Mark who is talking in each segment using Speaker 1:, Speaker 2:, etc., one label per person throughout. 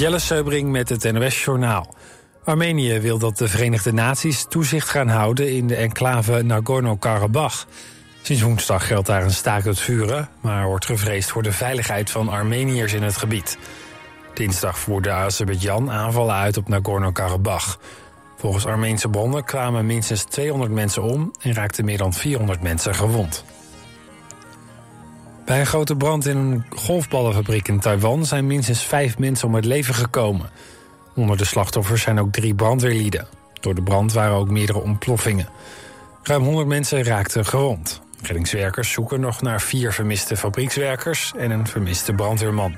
Speaker 1: Jelle Seubring met het NOS Journaal. Armenië wil dat de Verenigde Naties toezicht gaan houden in de enclave Nagorno-Karabakh. Sinds woensdag geldt daar een staakt het vuren, maar wordt gevreesd voor de veiligheid van Armeniërs in het gebied. Dinsdag voerde Azerbeidzjan aanvallen uit op Nagorno-Karabakh. Volgens Armeense bronnen kwamen minstens 200 mensen om en raakten meer dan 400 mensen gewond. Bij een grote brand in een golfballenfabriek in Taiwan zijn minstens vijf mensen om het leven gekomen. Onder de slachtoffers zijn ook drie brandweerlieden. Door de brand waren ook meerdere ontploffingen. Ruim 100 mensen raakten gewond. Reddingswerkers zoeken nog naar vier vermiste fabriekswerkers en een vermiste brandweerman.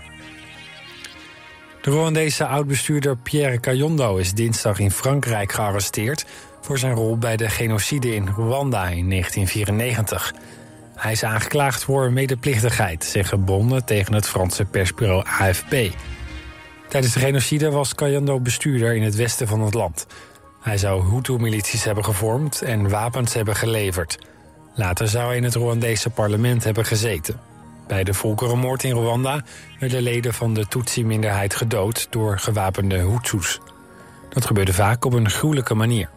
Speaker 1: De Rwandese oud-bestuurder Pierre Kayondo is dinsdag in Frankrijk gearresteerd voor zijn rol bij de genocide in Rwanda in 1994. Hij is aangeklaagd voor medeplichtigheid, zeggen bronnen tegen het Franse persbureau AFP. Tijdens de genocide was Kayando bestuurder in het westen van het land. Hij zou Hutu-milities hebben gevormd en wapens hebben geleverd. Later zou hij in het Rwandese parlement hebben gezeten. Bij de volkerenmoord in Rwanda werden leden van de Tutsi-minderheid gedood door gewapende Hutus. Dat gebeurde vaak op een gruwelijke manier.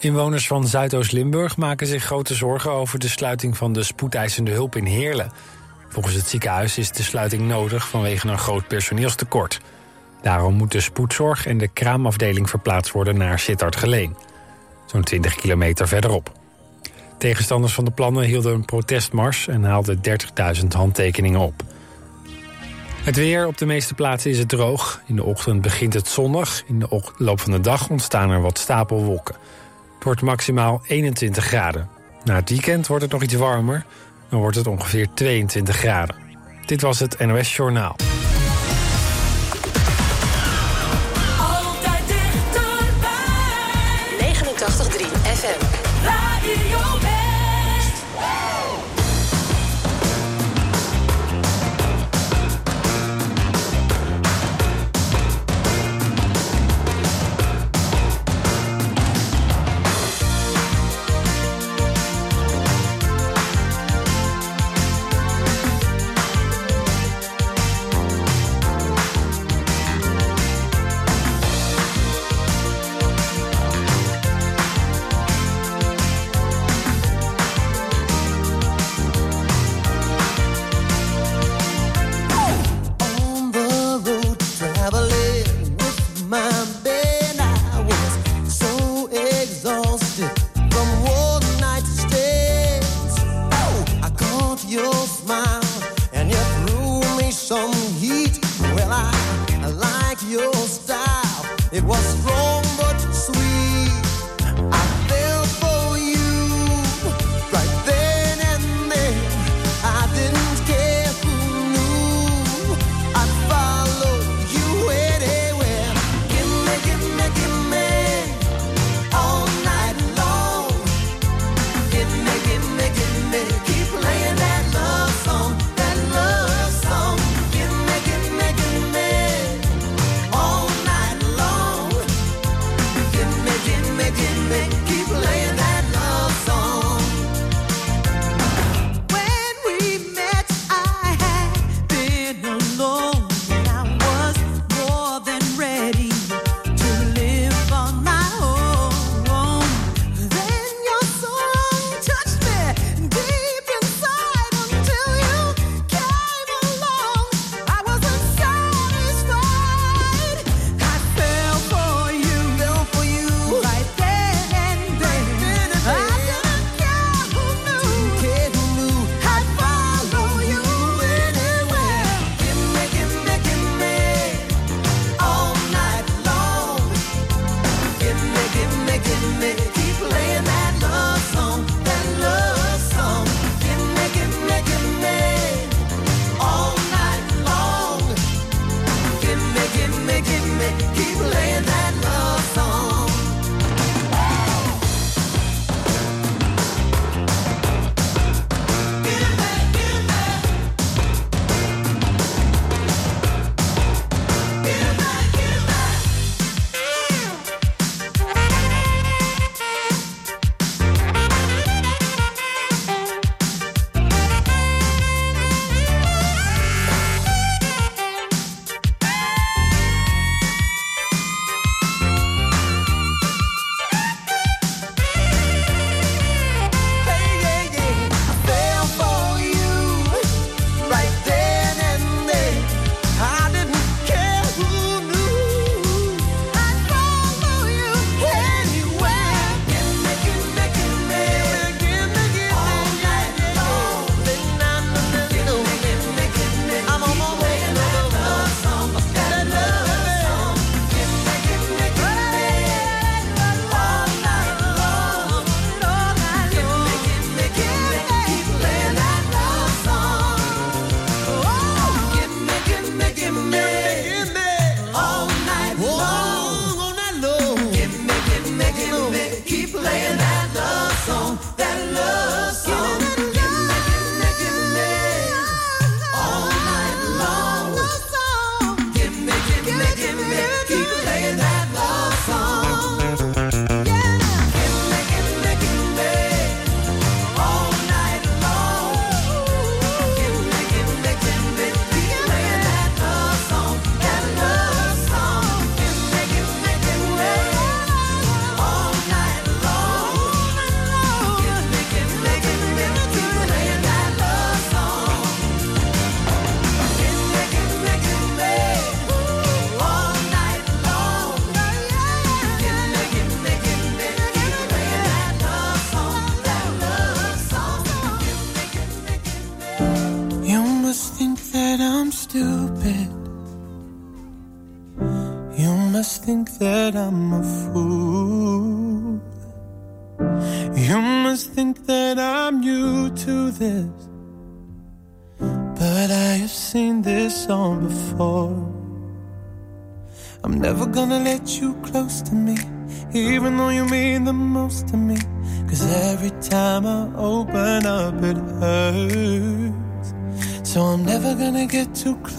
Speaker 1: Inwoners van Zuidoost-Limburg maken zich grote zorgen over de sluiting van de spoedeisende hulp in Heerlen. Volgens het ziekenhuis is de sluiting nodig vanwege een groot personeelstekort. Daarom moet de spoedzorg en de kraamafdeling verplaatst worden naar Sittard-Geleen. Zo'n 20 kilometer verderop. Tegenstanders van de plannen hielden een protestmars en haalden 30.000 handtekeningen op. Het weer op de meeste plaatsen is het droog. In de ochtend begint het zonnig. In de loop van de dag ontstaan er wat stapelwolken. Wordt maximaal 21 graden. Na het weekend wordt het nog iets warmer. Dan wordt het ongeveer 22 graden. Dit was het NOS Journaal.
Speaker 2: Altijd dichterbij.
Speaker 3: 89.3 FM.
Speaker 2: Radio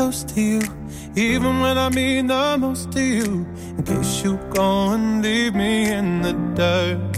Speaker 3: to you, even when I mean the most to you. In case you go and leave me in the dirt.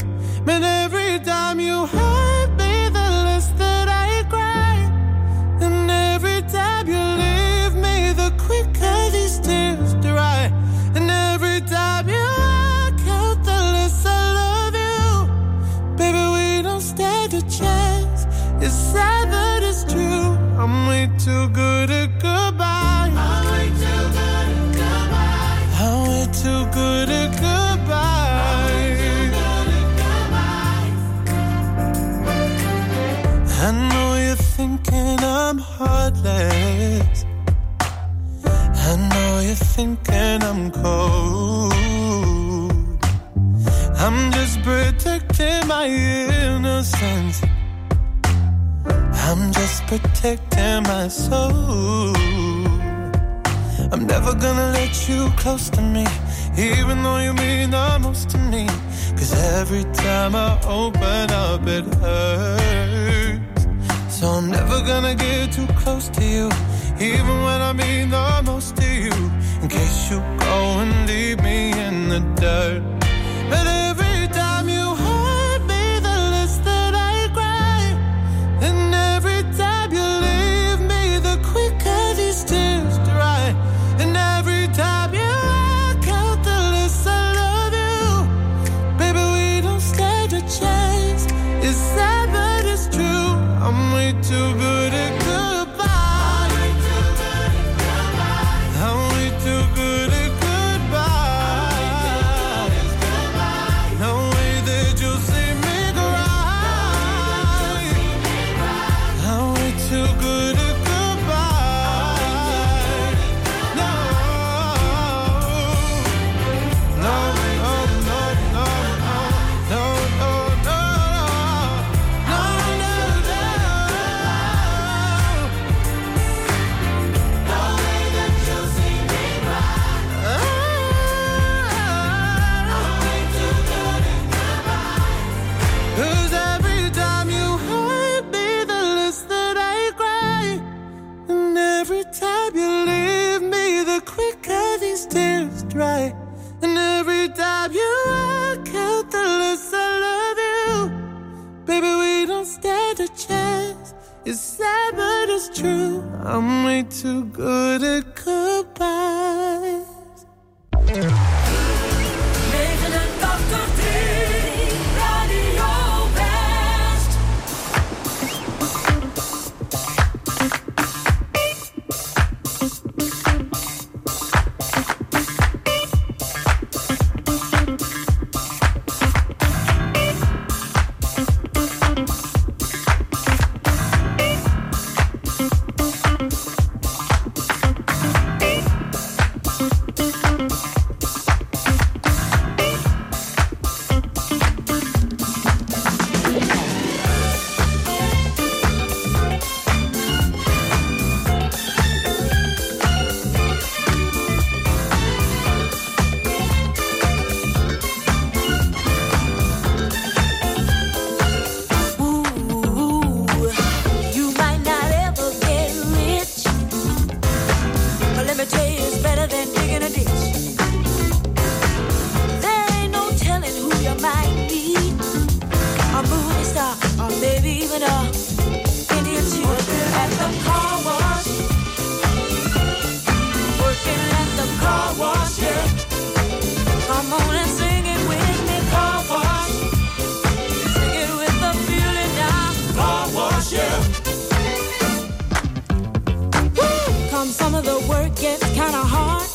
Speaker 3: got a heart.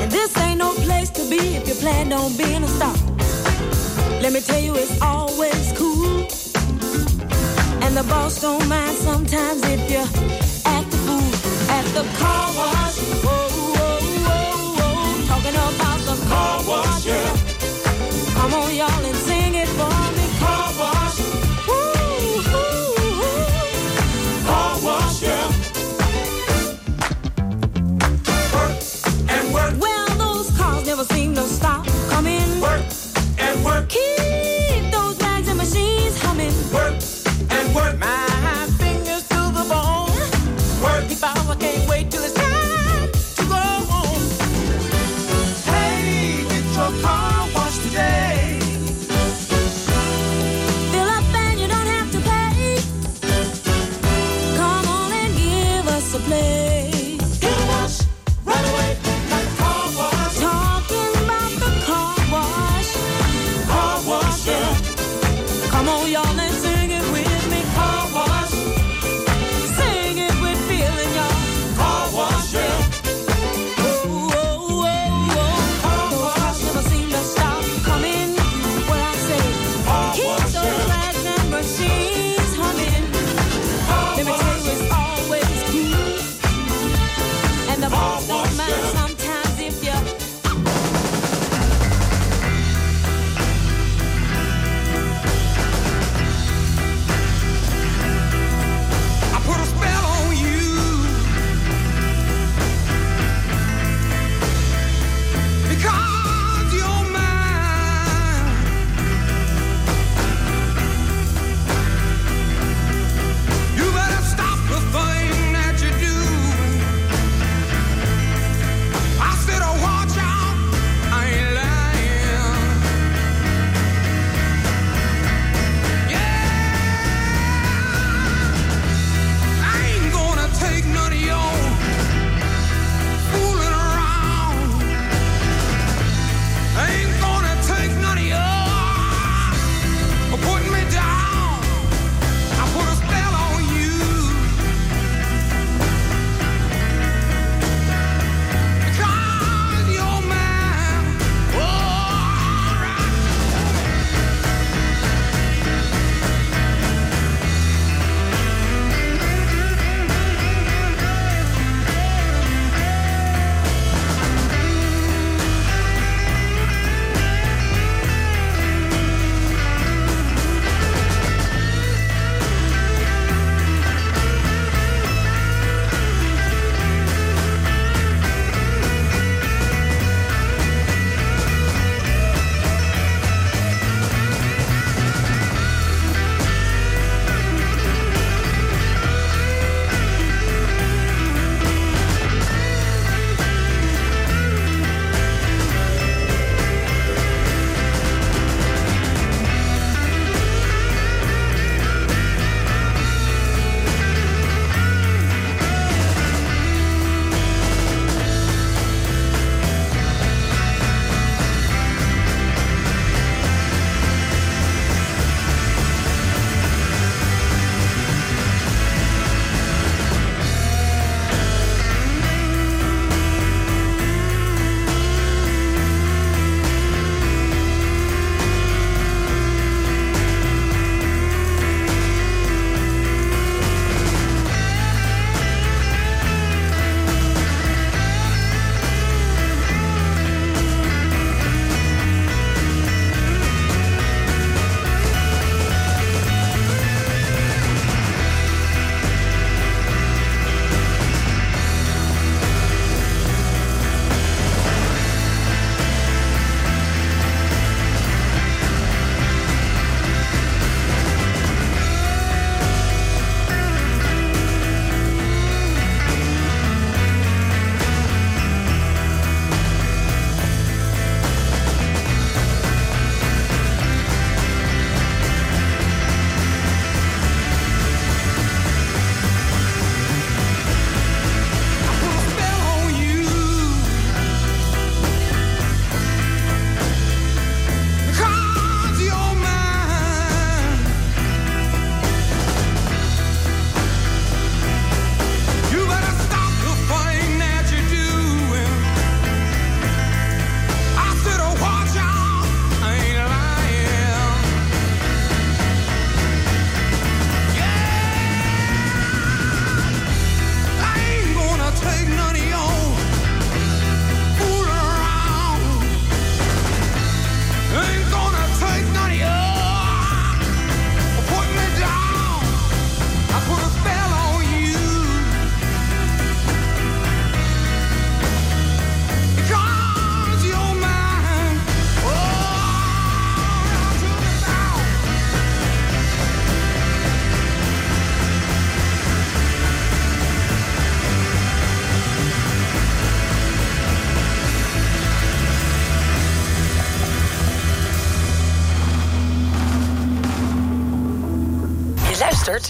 Speaker 3: And
Speaker 4: this ain't no place to be if you plan on being a star. Let me tell you, it's always cool. And the boss don't mind sometimes if you act the fool at the car wash.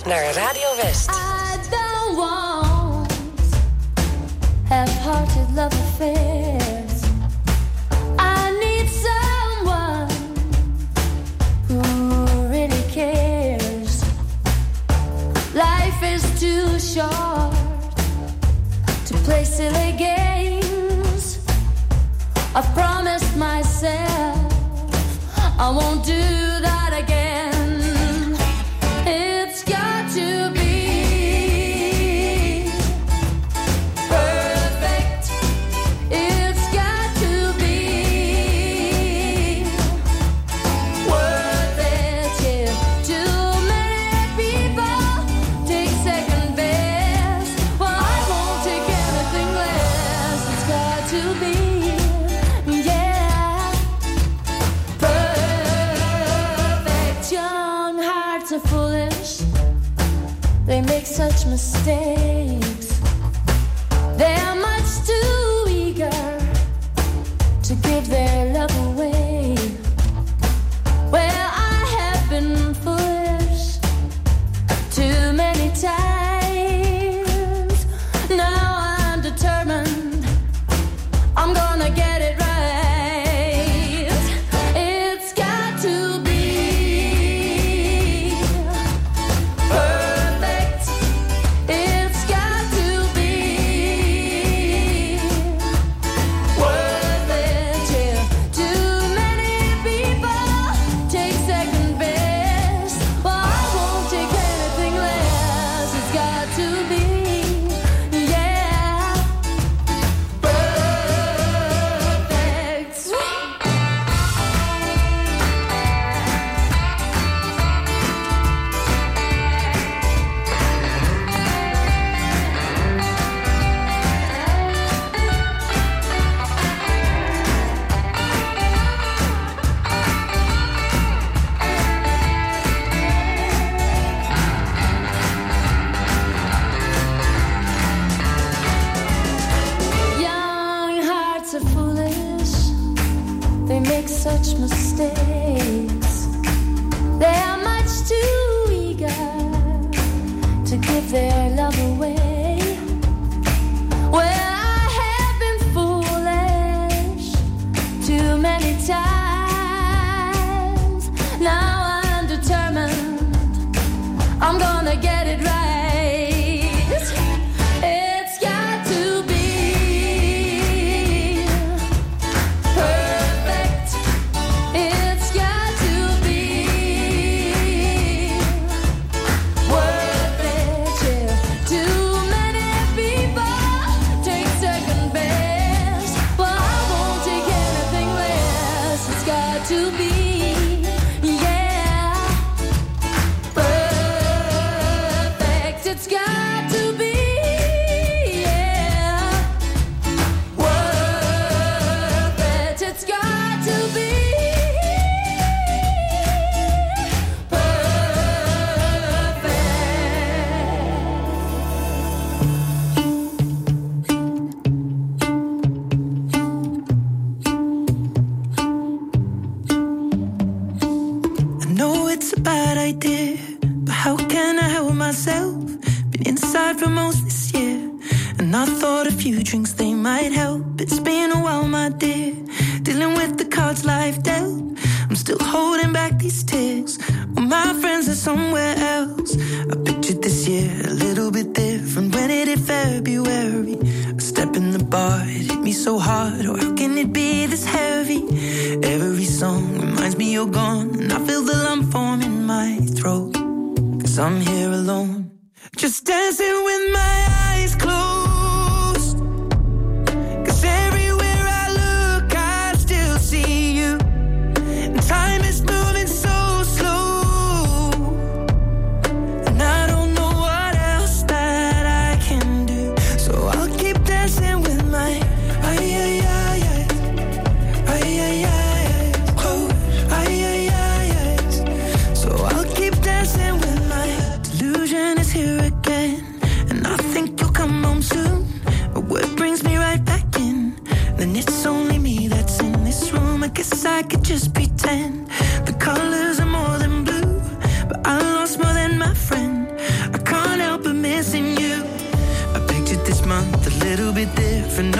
Speaker 4: Naar Radio West.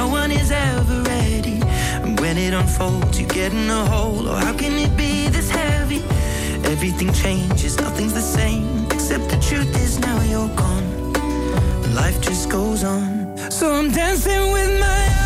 Speaker 5: No one is ever ready. And when it unfolds, you get in a hole. Or oh, how can it be this heavy? Everything changes, nothing's the same. Except the truth is now you're gone. Life just goes on. So I'm dancing with my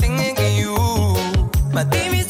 Speaker 3: singing you. My
Speaker 6: demons.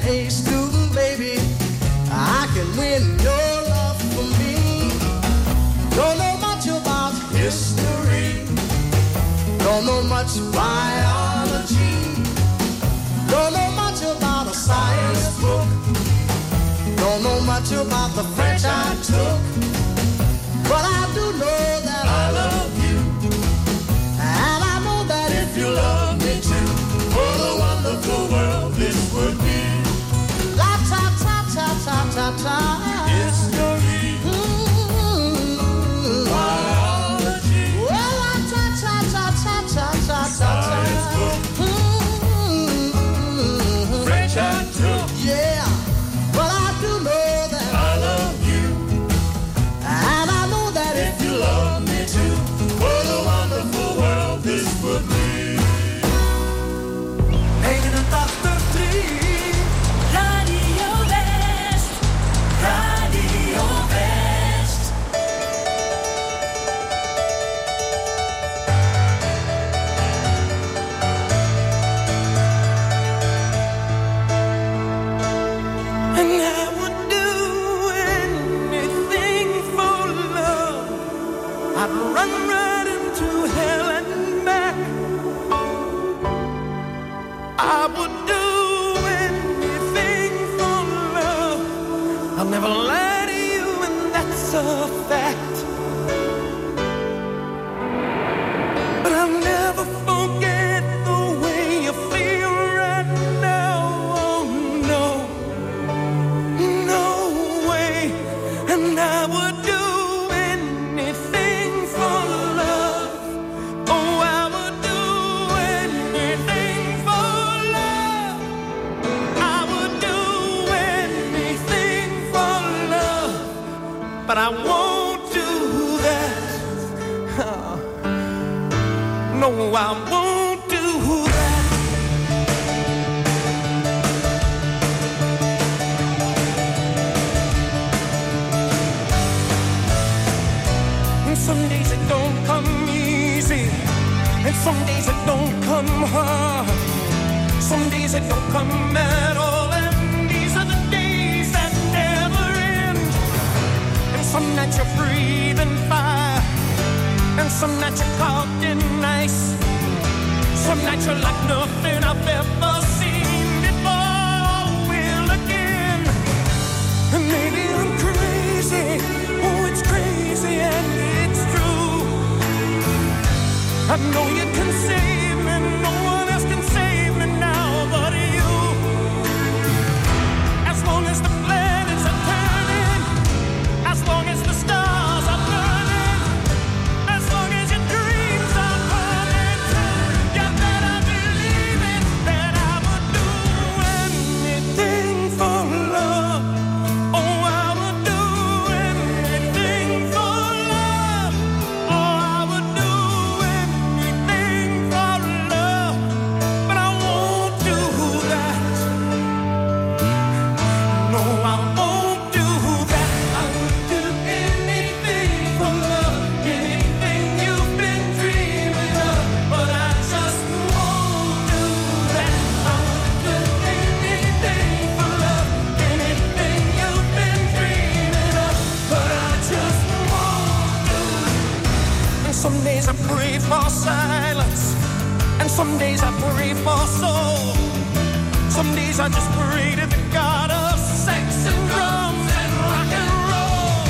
Speaker 6: an A student, baby. I can win your love for me. Don't know much about history. Don't know much biology. Don't know much about a science book. Don't know much about the French I took. But I do know time. And
Speaker 3: some days I pray for soul. Some days I just pray to the God of sex and drums and rock and roll.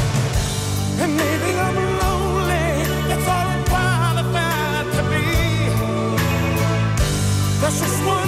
Speaker 3: And maybe I'm lonely. That's all I'm qualified to be. That's just one.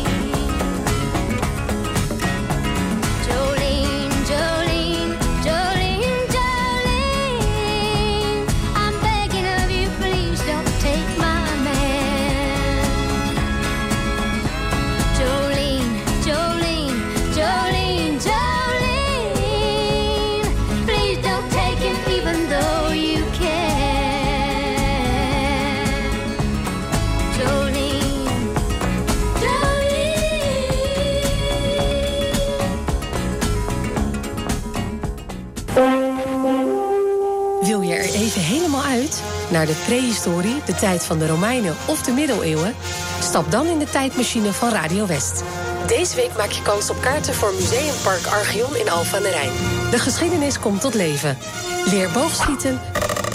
Speaker 7: naar de prehistorie, de tijd van de Romeinen of de middeleeuwen? Stap dan in de tijdmachine van Radio West. Deze week maak je kans op kaarten voor Museumpark Archeon in Alphen aan de Rijn. De geschiedenis komt tot leven. Leer boogschieten,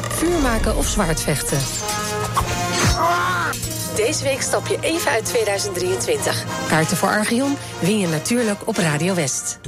Speaker 7: vuur maken of zwaardvechten. Deze week stap je even uit 2023. Kaarten voor Archeon win je natuurlijk op Radio West.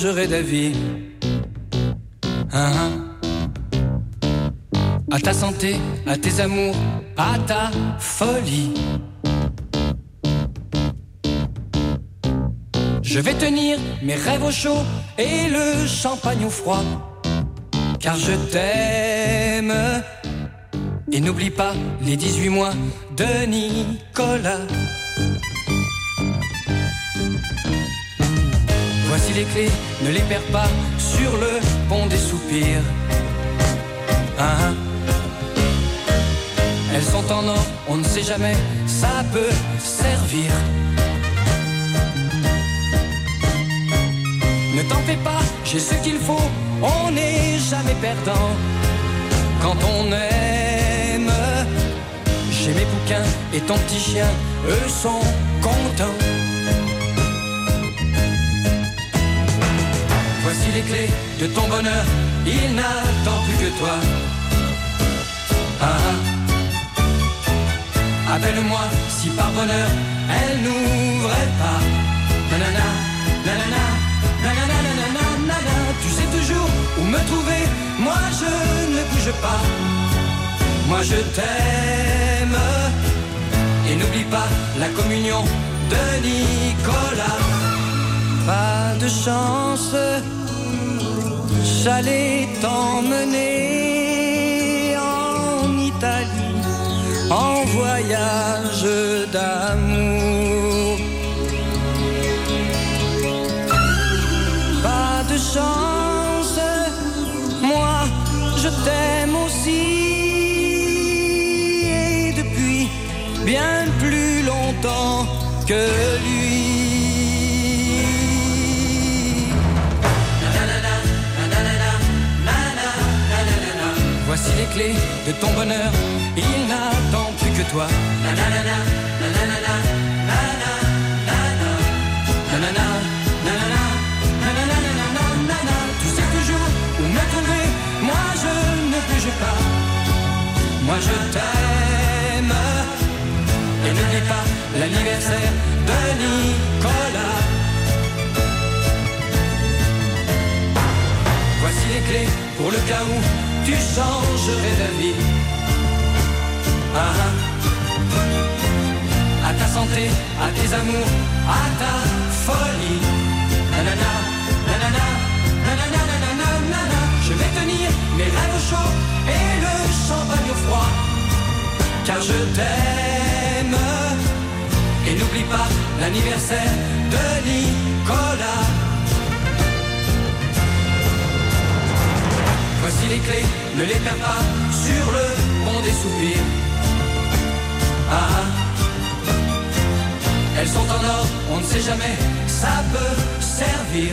Speaker 5: Changerais d'avis. Hein, hein. À ta santé, à tes amours, à ta folie. Je vais tenir mes rêves au chaud et le champagne au froid. Car je t'aime. Et n'oublie pas les 18 mois de Nicolas. Voici les clés, ne les perds pas sur le pont des soupirs. Hein Elles sont en or, on ne sait jamais, ça peut servir. Ne t'en fais pas, j'ai ce qu'il faut, on n'est jamais perdant. Quand on aime, j'ai mes bouquins et ton petit chien, eux sont contents. Les de ton bonheur, il n'attend plus que toi. Ah, ah. Appelle-moi si par bonheur elle n'ouvrait pas. Tu sais toujours où me trouver, moi je ne bouge pas. Moi je t'aime. Et n'oublie pas la communion de Nicolas. Pas de chance, j'allais t'emmener en Italie en voyage d'amour. Pas de chance, moi je t'aime aussi et depuis bien plus longtemps que lui. clés de ton bonheur. Il n'attend plus que toi. Nanana, nanana, nanana, Tu sais toujours où. Moi je ne pas. Moi je t'aime. Et n'oublie pas l'anniversaire de Nicolas. Voici les clés pour le cas où tu changerais d'avis. Ah, ah. À ta santé, à tes amours, à ta folie. Je vais tenir mes rêves au chaud et le champagne au froid. Car je t'aime. Et n'oublie pas l'anniversaire de Nicolas. Voici les clés, ne les perds pas sur le pont des soupirs. Ah, ah. Elles sont en or, on ne sait jamais, ça peut servir.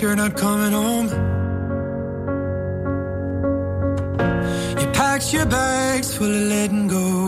Speaker 3: you're not coming home. You packed your bags full of letting go.